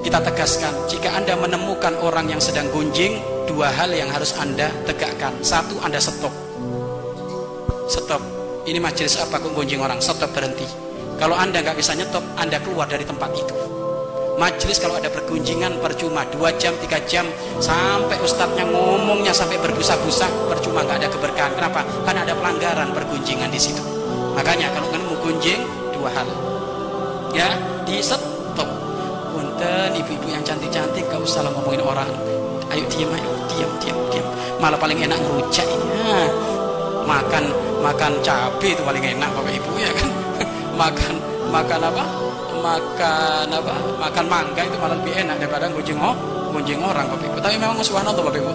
kita tegaskan jika anda menemukan orang yang sedang gunjing dua hal yang harus anda tegakkan. Satu anda stop. Stop. Ini majelis apa kok gunjing orang? Stop berhenti. Kalau anda nggak bisa nyetop anda keluar dari tempat itu. Majelis kalau ada pergunjingan percuma. Dua jam tiga jam sampai ustadznya ngomongnya sampai berbusa-busa percuma nggak ada keberkahan. Kenapa? Karena ada pelanggaran pergunjingan di situ. Makanya kalau kan mau gunjing dua hal. Ya di stop punten ibu-ibu yang cantik-cantik gak usah lah ngomongin orang. Ayo diam ayo diam diam diam. Malah paling enak ngerujak ini nah, makan makan cabai itu paling enak bapak ibu ya kan? Makan makan apa? Makan apa? Makan mangga itu malah lebih enak daripada gunjing oh gunjing orang bapak ibu. Tapi memang subhanallah bapak ibu.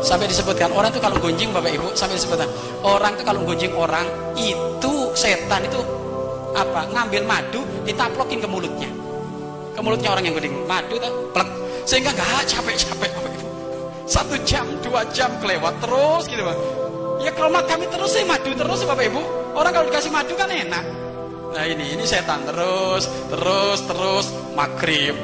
Sampai disebutkan orang itu kalau gunjing bapak ibu sampai disebutkan orang itu kalau gunjing orang itu setan itu apa? Ngambil madu ditaplokin ke mulutnya ke mulutnya orang yang gunjing madu itu plek. Sehingga nggak capek-capek. Satu jam dua jam kelewat terus gitu pak. Ya kalau kami terus sih madu terus bapak ibu. Orang kalau dikasih madu kan enak. Nah ini, ini setan terus, terus, terus. Maghrib.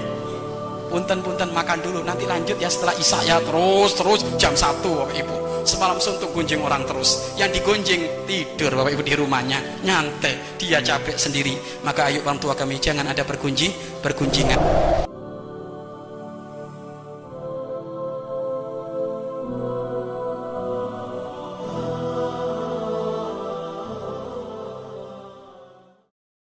Punten-punten makan dulu, nanti lanjut ya setelah isya ya. Terus, terus. Jam satu Bapak Ibu. Semalam suntuk gunjing orang terus. Yang digunjing tidur Bapak Ibu di rumahnya, nyantai, dia capek sendiri. Maka ayo orang tua kami jangan ada bergunjing, bergunjingan.